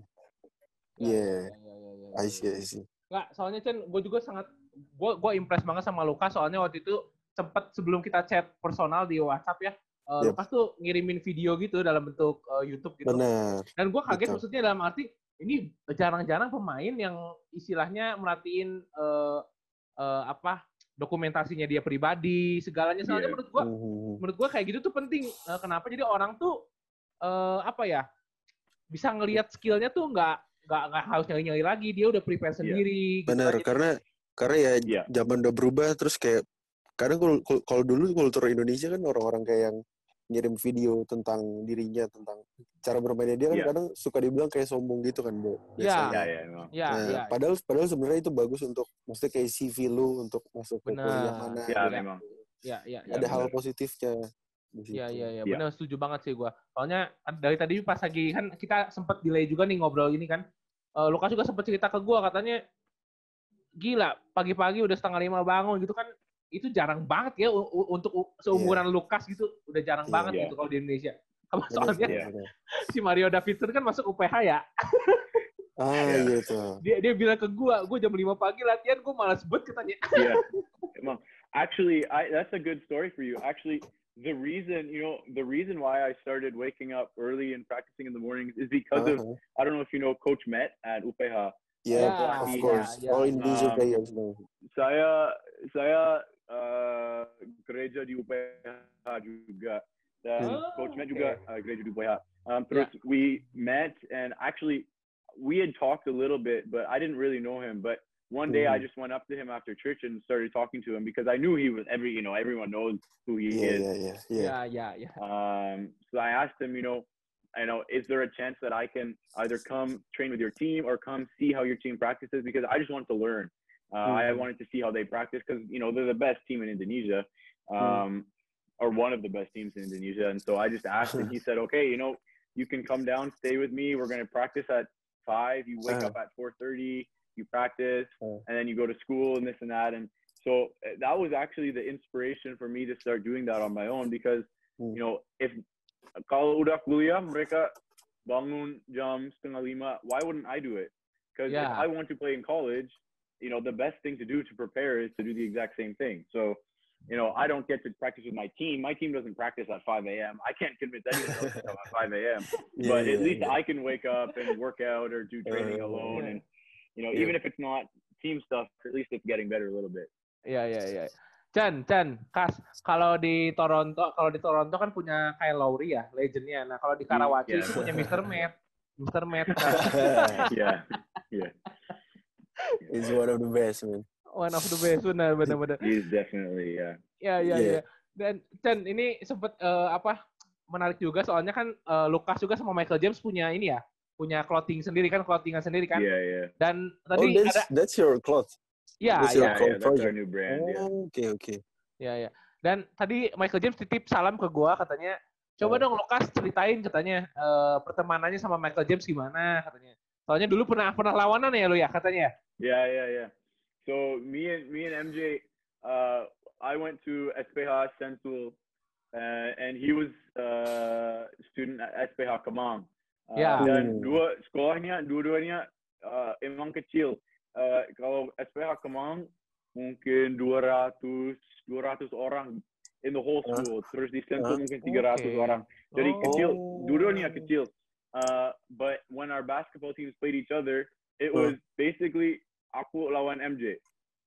S4: Ya,
S3: Yeah.
S4: ya,
S3: I
S4: ya,
S3: see,
S4: ya.
S3: I see.
S4: Nggak, soalnya Chen, gue juga sangat, gue gue impress banget sama Lukas soalnya waktu itu sempet sebelum kita chat personal di WhatsApp ya, eh,
S3: Yep.
S4: Lukas tuh ngirimin video gitu dalam bentuk eh, YouTube gitu.
S3: Benar.
S4: Dan gue kaget
S3: Betul.
S4: maksudnya dalam arti ini jarang-jarang pemain yang istilahnya merhatiin eh, eh, apa dokumentasinya dia pribadi segalanya. Soalnya
S1: Iya.
S4: menurut gue
S3: Mhm.
S4: menurut gue kayak gitu tuh penting. Eh, kenapa? Jadi orang tuh eh, apa ya bisa ngelihat skillnya tuh nggak nggak nggak harus nyari-nyari lagi. Dia udah prepare sendiri. gitu
S3: Benar, karena karena ya
S1: Iya.
S3: zaman udah berubah terus kayak kadang kalau- kalau dulu kultur Indonesia kan orang-orang kayak yang ngirim video tentang dirinya tentang cara bermainnya dia kan
S1: Iya.
S3: kadang suka dibilang kayak sombong gitu kan bu
S4: Iya.
S3: biasanya.
S1: Ya, ya, emang.
S4: Ya,
S3: Nah,
S4: ya.
S3: padahal padahal sebenarnya itu bagus untuk maksudnya kayak CV lu untuk masuk ke kuliah mana.
S1: Ya,
S4: Iya.
S1: memang.
S4: Ya, ya, ya.
S3: Ada hal positifnya di situ.
S4: Iya, iya, iya.
S1: Iya.
S4: Benar, setuju banget sih gua. Soalnya kan dari tadi pas lagi kan kita sempat delay juga nih ngobrol ini kan. Eh, Lukas juga sempat cerita ke gua katanya gila pagi-pagi udah setengah lima bangun gitu kan itu jarang banget ya untuk seumuran Lukas gitu udah jarang
S3: Iya.
S4: banget
S1: Iya.
S4: gitu kalau di Indonesia. Apa
S3: Benar,
S4: soalnya
S3: benar, benar.
S4: si Mario Davidson kan masuk UPH ya.
S3: Ah
S1: Iya.
S3: iya tuh.
S4: Dia dia bilang ke gua, gua jam 5 pagi latihan gua malas banget katanya.
S1: yeah. Well, actually, I that's a good story for you. Actually, the reason you know the reason why I started waking up early and practicing in the mornings is because of
S3: Uh-huh.
S1: I don't know if you know Coach Met at UPH.
S3: Yeah,
S4: Yeah,
S3: of
S1: yeah,
S3: course.
S4: yeah.
S3: All Indonesian
S1: Um,
S3: players know.
S1: Saya saya uh, gereja di UPH juga dan
S4: Oh,
S1: Coach Met
S4: okay.
S1: juga uh, gereja di UPH. Um, terus we met and actually we had talked a little bit, but I didn't really know him. But one day I
S3: Mhm.
S1: just went up to him after church and started talking to him because I knew he was every you know everyone knows who he
S3: Iya
S1: is.
S3: Yeah, yeah, yeah,
S4: Ya, ya, ya.
S1: Um, so I asked him, you know, I know, is there a chance that I can either come train with your team or come see how your team practices? Because I just want to learn. Uh, I
S3: Mhm.
S1: wanted to see how they practice because you know they're the best team in Indonesia, um, or one of the best teams in Indonesia. And so I just asked and He said, okay, you know, you can come down, stay with me. We're gonna practice at five. You wake
S3: Uh-huh.
S1: up at four thirty. You practice,
S3: Uh.
S1: and then you go to school and this and that. And so uh, that was actually the inspiration for me to start doing that on my own because
S3: Hmm.
S1: you know if kalau udah kuliah mereka bangun jam setengah lima, why wouldn't I do it? Because
S4: Yeah.
S1: if I want to play in college, you know the best thing to do to prepare is to do the exact same thing. So you know, I don't get to practice with my team. My team doesn't practice at 5 a.m. I can't convince anyone else to come at 5 a.m.
S3: Yeah,
S1: but at
S3: yeah,
S1: least
S3: yeah.
S1: I can wake up and work out or do training
S3: Uh,
S1: alone.
S4: yeah.
S1: And, you know,
S3: Yeah.
S1: even if it's not team stuff, at least it's getting better a little bit.
S4: Iya iya iya. Chan, Chan, Kas, kalau di Toronto, kalau di Toronto kan punya Kyle Lowry ya, legendnya. Nah kalau di Karawaci
S1: Iya.
S4: itu punya Mr. Matt, Mr. Matt, kan.
S1: yeah. Yeah.
S3: He's one of the best, man.
S4: one of the best benar benar-benar.
S1: He's definitely, yeah.
S4: Iya iya
S3: Iya.
S4: iya. Dan Chan ini sempet eh, apa menarik juga soalnya kan eh, Lukas juga sama Michael James punya ini ya, punya clothing sendiri kan, clothingan sendiri kan.
S1: Yeah, yeah.
S4: Dan
S3: Oh,
S4: tadi
S3: that's
S4: ada,
S3: that's your cloth.
S4: ya
S3: that's
S4: ya,
S3: your
S1: Yeah, yeah, that's our new brand. Yeah.
S3: Oh, okay, okay.
S4: ya ya. Dan tadi Michael James titip salam ke gua katanya, coba
S3: Oh.
S4: dong Lukas ceritain katanya eh, pertemanannya sama Michael James gimana katanya. Soalnya dulu pernah pernah lawanan ya lu ya katanya.
S1: Yeah, yeah, yeah. So me and me and MJ, uh, I went to SPH Sentul, uh, and he was uh, student at SPH Kemang. Uh,
S4: Yeah.
S1: Dan dua sekolahnya, dua-duanya uh, emang kecil. Uh, kalau SPH Kemang mungkin 200 200 orang in the whole school. Terus di Sentul
S3: Huh?
S1: mungkin 300
S4: Okay.
S1: orang. Jadi
S4: Oh.
S1: kecil, dua-duanya kecil. Uh, but when our basketball teams played each other, it was basically aku lawan MJ.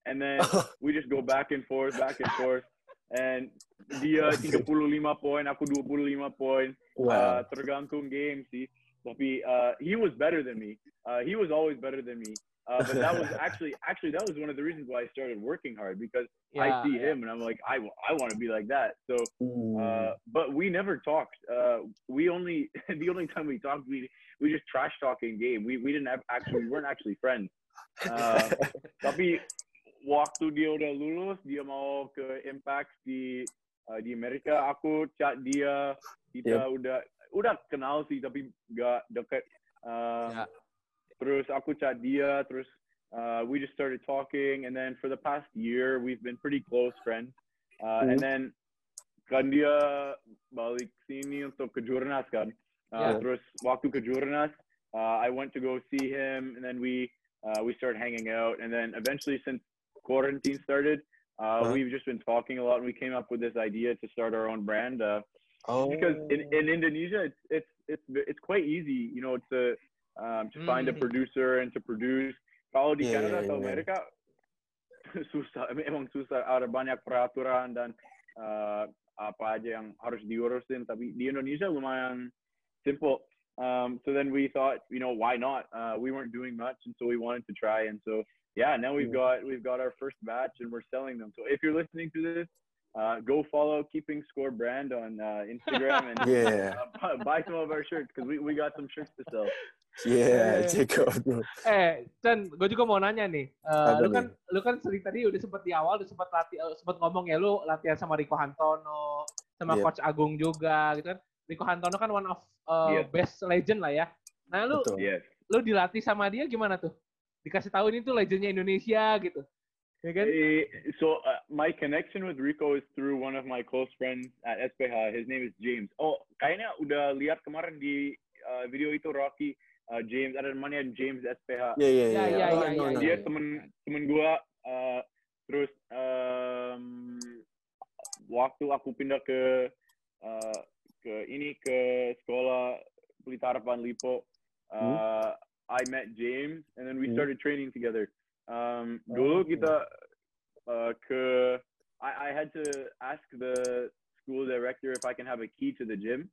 S1: And then we just go back and forth, back and forth. And dia 35 poin, aku 25 poin. Uh,
S3: Wow.
S1: tergantung game sih. Tapi uh, he was better than me. Uh, he was always better than me. Uh, but that was actually actually that was one of the reasons why I started working hard because I see
S4: ya.
S1: him and I'm like I, I want to be like that. So uh, but we never talked. Uh, we only the only time we talked, we we just trash talking game. We we didn't have actually we weren't actually friends. Uh, tapi waktu dia udah lulus, dia mau ke Impact di uh, di Amerika. Aku chat dia, kita udah udah kenal sih tapi gak deket. Uh,
S4: Ya.
S1: Terus aku chat dia, terus uh, we just started talking, and then for the past year we've been pretty close friends. Uh, And
S3: Hmm.
S1: then kan dia balik sini untuk ke Jurnas kan. Uh,
S4: Yeah.
S1: Terus waktu ke Jurnas, uh, I went to go see him, and then we uh, we started hanging out, and then eventually since quarantine started, uh,
S3: Huh?
S1: we've just been talking a lot, and we came up with this idea to start our own brand. Uh,
S3: oh.
S1: because in, in Indonesia, it's it's it's it's quite easy, you know, to um, to find a
S4: Mhm.
S1: producer and to produce. Kalau di
S3: Yeah,
S1: Canada
S3: yeah,
S1: atau
S3: yeah.
S1: Amerika susah, em- emang susah. Ada banyak peraturan dan uh, apa aja yang harus diurusin. Tapi di Indonesia lumayan simple. Um, so then we thought, you know, why not? Uh, we weren't doing much, and so we wanted to try. And so yeah, now we've got we've got our first batch, and we're selling them. So if you're listening to this, uh, go follow Keeping Score brand on uh, Instagram and
S3: Yeah,
S1: uh, bu- buy some of our shirts because we, we got some shirts to sell.
S3: Yeah, check out, bro.
S4: Eh, Chan, gue juga mau nanya nih. Eh,
S3: Apa
S4: lu
S3: nih?
S4: kan lu kan sering tadi udah sempat di awal udah sempat latih eh, sempat ngomong ya lu latihan sama Rico Hantono, sama
S3: Iya.
S4: coach Agung juga gitu kan. Rico Hantono kan one of eh,
S1: Iya.
S4: best legend lah ya. Nah, lu
S3: Betul.
S1: Yes.
S4: lu dilatih sama dia gimana tuh? Dikasih tahu ini tuh legendnya Indonesia gitu. Ya kan?
S1: So uh, my connection with Rico is through one of my close friends at SPH. His name is James. Oh, kayaknya udah lihat kemarin di uh, video itu Rocky uh, James ada namanya James SPH.
S3: Yeah, yeah,
S4: Ya,
S3: yeah.
S4: ya,
S3: Oh,
S4: ya,
S3: no,
S1: Dia
S3: no.
S1: temen temen gua uh, terus um, waktu aku pindah ke uh, ke ini ke sekolah Pelita Harapan Lipo uh, I met James and then we
S3: Hmm.
S1: started training together um,
S3: Oh.
S1: dulu kita uh, ke I, I had to ask the school director if I can have a key to the gym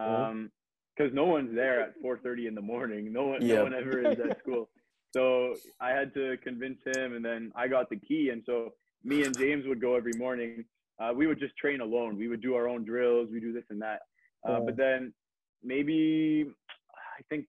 S1: um, because no one's there at 4:30 in the morning. No one,
S3: Yeah.
S1: no one ever is at school. So I had to convince him, and then I got the key. And so me and James would go every morning. Uh, we would just train alone. We would do our own drills. We do this and that. Uh,
S3: Oh.
S1: But then maybe I think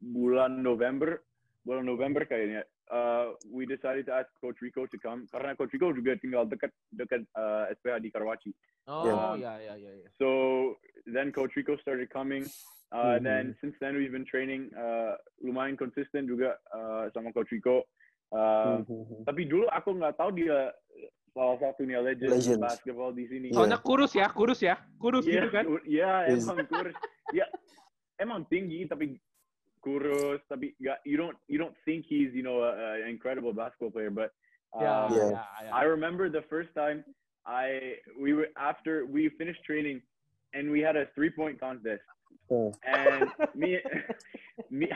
S1: bulan November, bulan November kayaknya. Uh, we decided to ask Coach Rico to come karena Coach Rico juga tinggal dekat dekat uh, SPH di Karawaci.
S4: Oh,
S1: Yeah.
S4: ya ya ya ya.
S1: So then Coach Rico started coming. Uh, And then
S3: Mhm.
S1: since then we've been training uh, lumayan konsisten juga uh, sama Coach Rico. Uh,
S3: Mhm.
S1: Tapi dulu aku nggak tahu dia salah satunya legend
S3: Legend.
S1: basketball di sini.
S3: Iya.
S4: Soalnya kurus ya, kurus ya, kurus
S1: Iya,
S4: gitu kan.
S1: kur- Iya,
S3: Is-
S1: emang kurus. Ya, emang tinggi tapi kurus. Tapi nggak, you don't you don't think he's you know a, a incredible basketball player. But um,
S3: Yeah.
S4: ya, ya.
S1: I remember the first time I we were after we finished training and we had a three point contest. And me, me,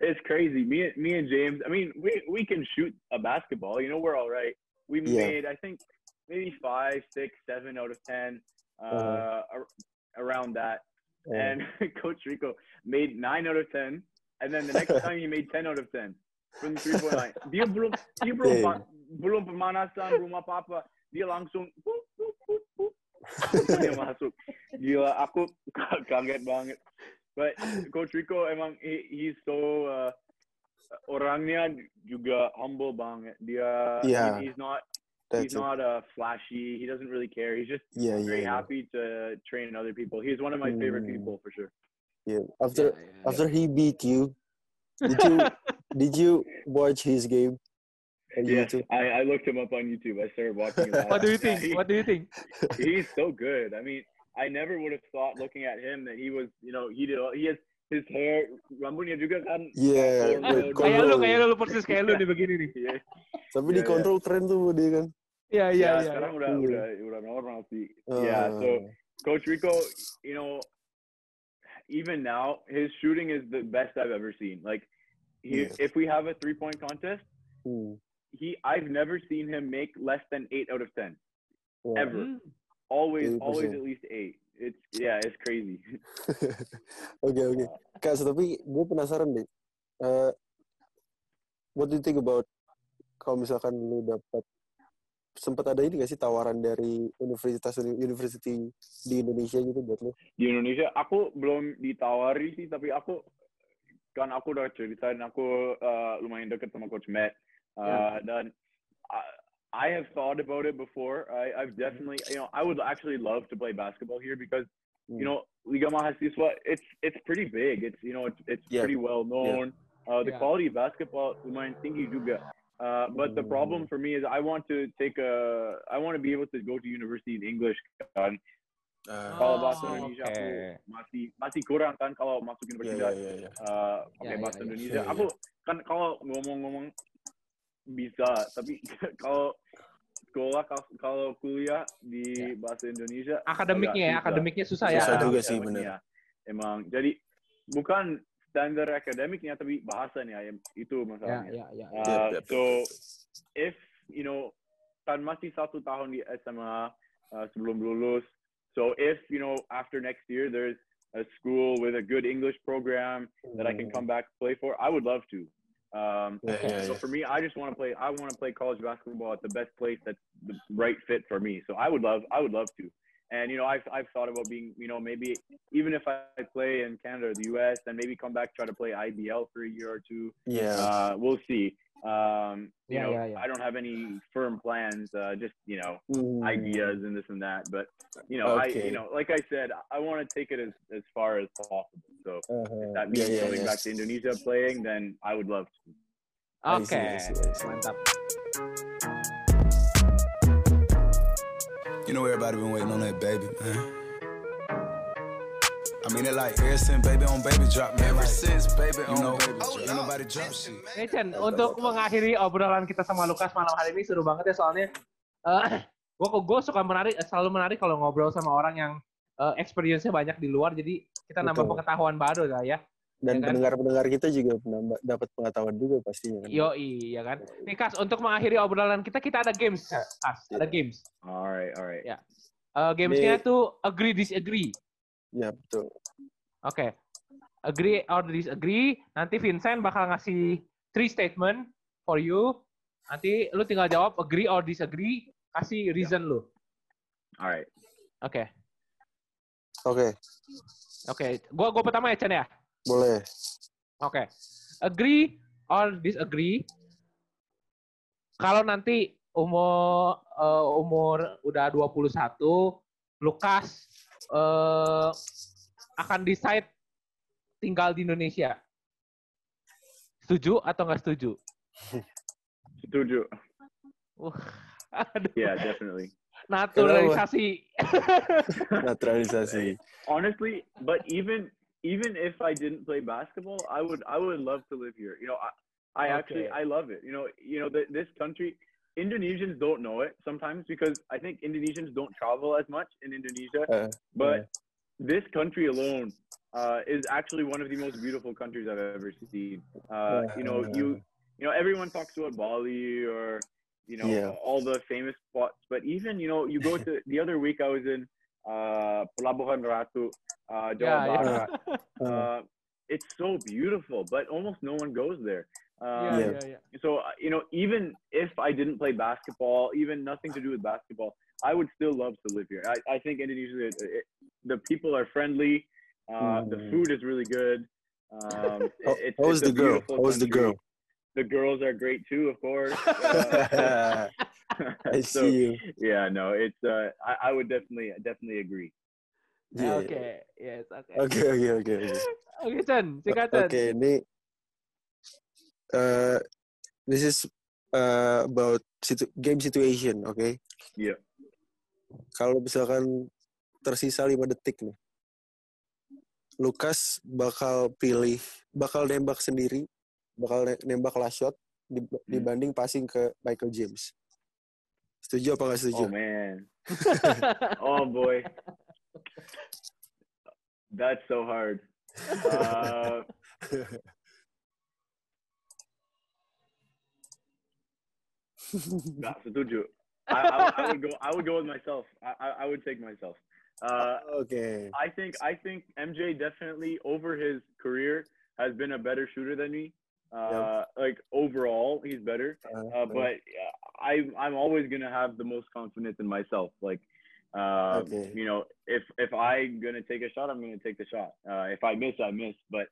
S1: it's crazy. Me, me and James. I mean, we we can shoot a basketball. You know, we're all right. We
S3: Yeah.
S1: made, I think, maybe five, six, seven out of ten, uh,
S3: Uh-huh.
S1: ar- around that.
S3: Oh.
S1: And Coach Rico made nine out of ten, and then the next time he made ten out of ten from the three point line. Dia belum, dia belum,
S3: Dang.
S1: belum pemanasan, belum apa apa. Dia langsung. Langsung dia masuk. Gila, aku kaget banget. But Coach Rico emang he, he's so uh, orangnya juga humble banget. Dia
S3: Yeah.
S1: he- he's not
S3: That's
S1: he's
S3: it.
S1: not uh, flashy. He doesn't really care. He's just
S3: Yeah, yeah,
S1: very
S3: yeah.
S1: happy to train other people. He's one of my favorite
S3: Hmm.
S1: people for sure.
S3: Yeah. After after he beat you, did you did you watch his game on
S1: Yes,
S3: YouTube?
S1: I, I looked him up on YouTube. I started watching him.
S4: What do you
S1: Yeah,
S4: think?
S1: he-
S4: What do you think?
S1: he's so good. I mean, I never would have thought looking at him that he was, you know, he did. all- He has his hair, rambutnya juga kan.
S3: Yeah,
S1: Cornrow,
S3: with
S1: cornrow.
S4: Kayak lu,
S3: control.
S4: kayak lu persis kayak lu nih begini nih.
S1: Iya,
S3: Tapi
S1: Iya,
S3: di control keren tuh dia kan.
S4: Iya, iya,
S1: ya,
S4: iya.
S1: sekarang udah
S3: Iya.
S1: udah udah normal sih. Yeah, so
S3: Uh,
S1: Coach Rico, you know, even now his shooting is the best I've ever seen. Like, he,
S3: Yes.
S1: if we have a three point contest,
S3: hmm.
S1: He I've never seen him make less than eight out of ten.
S3: Wah.
S1: Ever.
S4: Hmm.
S1: Always,
S3: Really
S1: always
S3: percent.
S1: at least eight. It's yeah, it's crazy.
S3: Oke oke. Kak, tapi gue penasaran deh. Eh, what do you think about kalau misalkan lu dapat sempat ada ini gak sih tawaran dari universitas university di Indonesia gitu buat lu?
S1: di Indonesia aku belum ditawari sih tapi aku kan aku udah ceritain aku uh, lumayan deket sama coach Matt uh, dan I, I have thought about it before I, I've definitely you know I would actually love to play basketball here because you know Liga Mahasiswa it's it's pretty big it's you know it's it's
S3: Yeah.
S1: pretty well known uh, the
S4: Yeah.
S1: quality of basketball lumayan tinggi juga uh, but the problem for me is I want to take a I want to be able to go to university in English kan kalau
S4: Oh,
S1: bahasa Indonesia aku
S4: oke.
S1: masih masih kurang kan kalau masuk
S3: Iya
S1: universitas
S3: iya iya.
S1: uh, pakai
S4: Ya, ya,
S1: bahasa
S4: ya.
S1: Indonesia.
S3: Iya, iya.
S1: Aku kan kalau ngomong-ngomong bisa, tapi kalau sekolah kalau- kuliah di bahasa Indonesia
S4: Akademiknya ya,
S1: agak susah.
S4: akademiknya susah ya.
S3: Susah juga sih, bener.
S1: Emang jadi bukan standar akademiknya tapi bahasanya yang itu
S4: Ya,
S1: masalahnya.
S4: ya, ya.
S1: Uh,
S3: Yep, yep.
S1: So if you know kan masih satu tahun di SMA uh, sebelum lulus. So if you know after next year there's a school with a good English program that I can come back play for, I would love to. Um,
S3: Yeah, yeah,
S1: so
S3: yeah.
S1: for me, I just want to play. I want to play college basketball at the best place that's the right fit for me. So I would love. I would love to. And you know, I've I've thought about being. You know, maybe even if I play in Canada or the U.S. and maybe come back try to play IBL for a year or two.
S3: Yeah,
S1: Uh, we'll see. Um, you
S4: Yeah,
S1: know,
S4: yeah, yeah.
S1: I don't have any firm plans. Uh, just you know,
S3: Hmm.
S1: ideas and this and that. But you know, I you know, like I said, I want to take it as as far as possible. So
S3: Uh-huh.
S1: if that means
S3: iya,
S1: coming
S3: iya.
S1: back to Indonesia playing, then I would love to.
S3: I see, I see, I see.
S2: You know everybody been waiting on that baby, man. I mean it like ever since baby on baby drop, man. Ever since baby on know, baby drop. Ain't nobody drop shit.
S4: Oke, Chen, untuk mengakhiri obrolan kita sama Lukas malam hari ini seru banget ya soalnya eh gue gue suka menarik selalu menarik kalau ngobrol sama orang yang eh, experience-nya banyak di luar jadi kita nambah
S3: Betul.
S4: pengetahuan baru lah ya.
S3: Dan
S4: Ya kan?
S3: pendengar-pendengar kita juga menambah dapat pengetahuan juga pastinya kan.
S4: Yo iya kan. Nih Kas, untuk mengakhiri obrolan kita kita ada games Kas, ada games.
S1: All right, all right.
S4: Ya. Eh gamesnya
S3: Nih.
S4: tuh agree disagree.
S3: Ya betul.
S4: Oke. Agree or disagree. Nanti Vincent bakal ngasih three statement for you. Nanti lu tinggal jawab agree or disagree. Kasih reason lu.
S1: All right.
S4: Oke.
S3: Oke,
S4: Oke. Gua gua pertama ya Chen ya.
S3: boleh.
S4: Oke. Agree or disagree. Kalau nanti umur eh, umur udah 21, Lukas akan decide tinggal di Indonesia. Setuju atau nggak setuju?
S1: Setuju.
S4: Wah, aduh.
S1: Yeah, definitely.
S4: Naturalisasi.
S3: Naturalisasi.
S1: Honestly, but even even if I didn't play basketball, I would I would love to live here. You know, I, I actually
S4: Okay.
S1: I love it. You know, you know th- this country. Indonesians don't know it sometimes because I think Indonesians don't travel as much in Indonesia.
S3: Uh,
S1: But this country alone uh, is actually one of the most beautiful countries I've ever seen. Uh, you know, you you know everyone talks about Bali or you know
S3: Yeah.
S1: all the famous spots, but even you know you go to the other week I was in uh, Pelabuhan Ratu, uh, Jawa
S4: Ya, ya.
S1: Barat.
S3: uh,
S1: Uh, it's so beautiful, but almost no one goes there.
S4: Iya,
S1: Uh,
S3: Yeah.
S4: iya, iya.
S1: So uh, you know, even if I didn't play basketball, even nothing to do with basketball, I would still love to live here. I, I think Indonesia, it, it, the people are friendly. Uh, The
S3: Mm.
S1: food is really good. Um, it- it's,
S3: how was the girl?
S1: beautiful
S3: How was the girl?
S1: The girls are great too, of course. Uh,
S3: I
S1: so,
S3: see you.
S1: Yeah, no, it's. Uh, I, I would definitely, definitely agree.
S3: Yeah.
S4: Oke, yes, oke.
S3: Oke oke oke oke.
S4: Oke, Chen, sikat Chen.
S3: Oke, ini uh, this is uh, about situ game situation, oke?
S1: Iya.
S3: Kalau misalkan tersisa 5 detik nih, Lukas bakal pilih, bakal nembak sendiri, bakal ne- nembak last shot di- dibanding passing ke Michael James. Setuju apa nggak setuju?
S1: Oh man. oh boy. That's so hard. Uh, nggak setuju. I, I, I would go. I would go with myself. I, I, I would take myself. Uh,
S3: Oke.
S1: I think. I think MJ definitely over his career has been a better shooter than me. Uh, Like overall, he's better. Uh, but I I'm always gonna have the most confidence in myself. Like, uh,
S3: Okay.
S1: you know, if if I'm gonna take a shot, I'm gonna take the shot. Uh, if I miss, I miss. But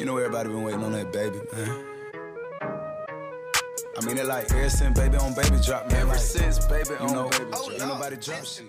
S2: You know everybody been waiting on that baby, man. I mean it like ever since baby on baby drop, man. Ever since baby on baby drop, ain't nobody drop shit.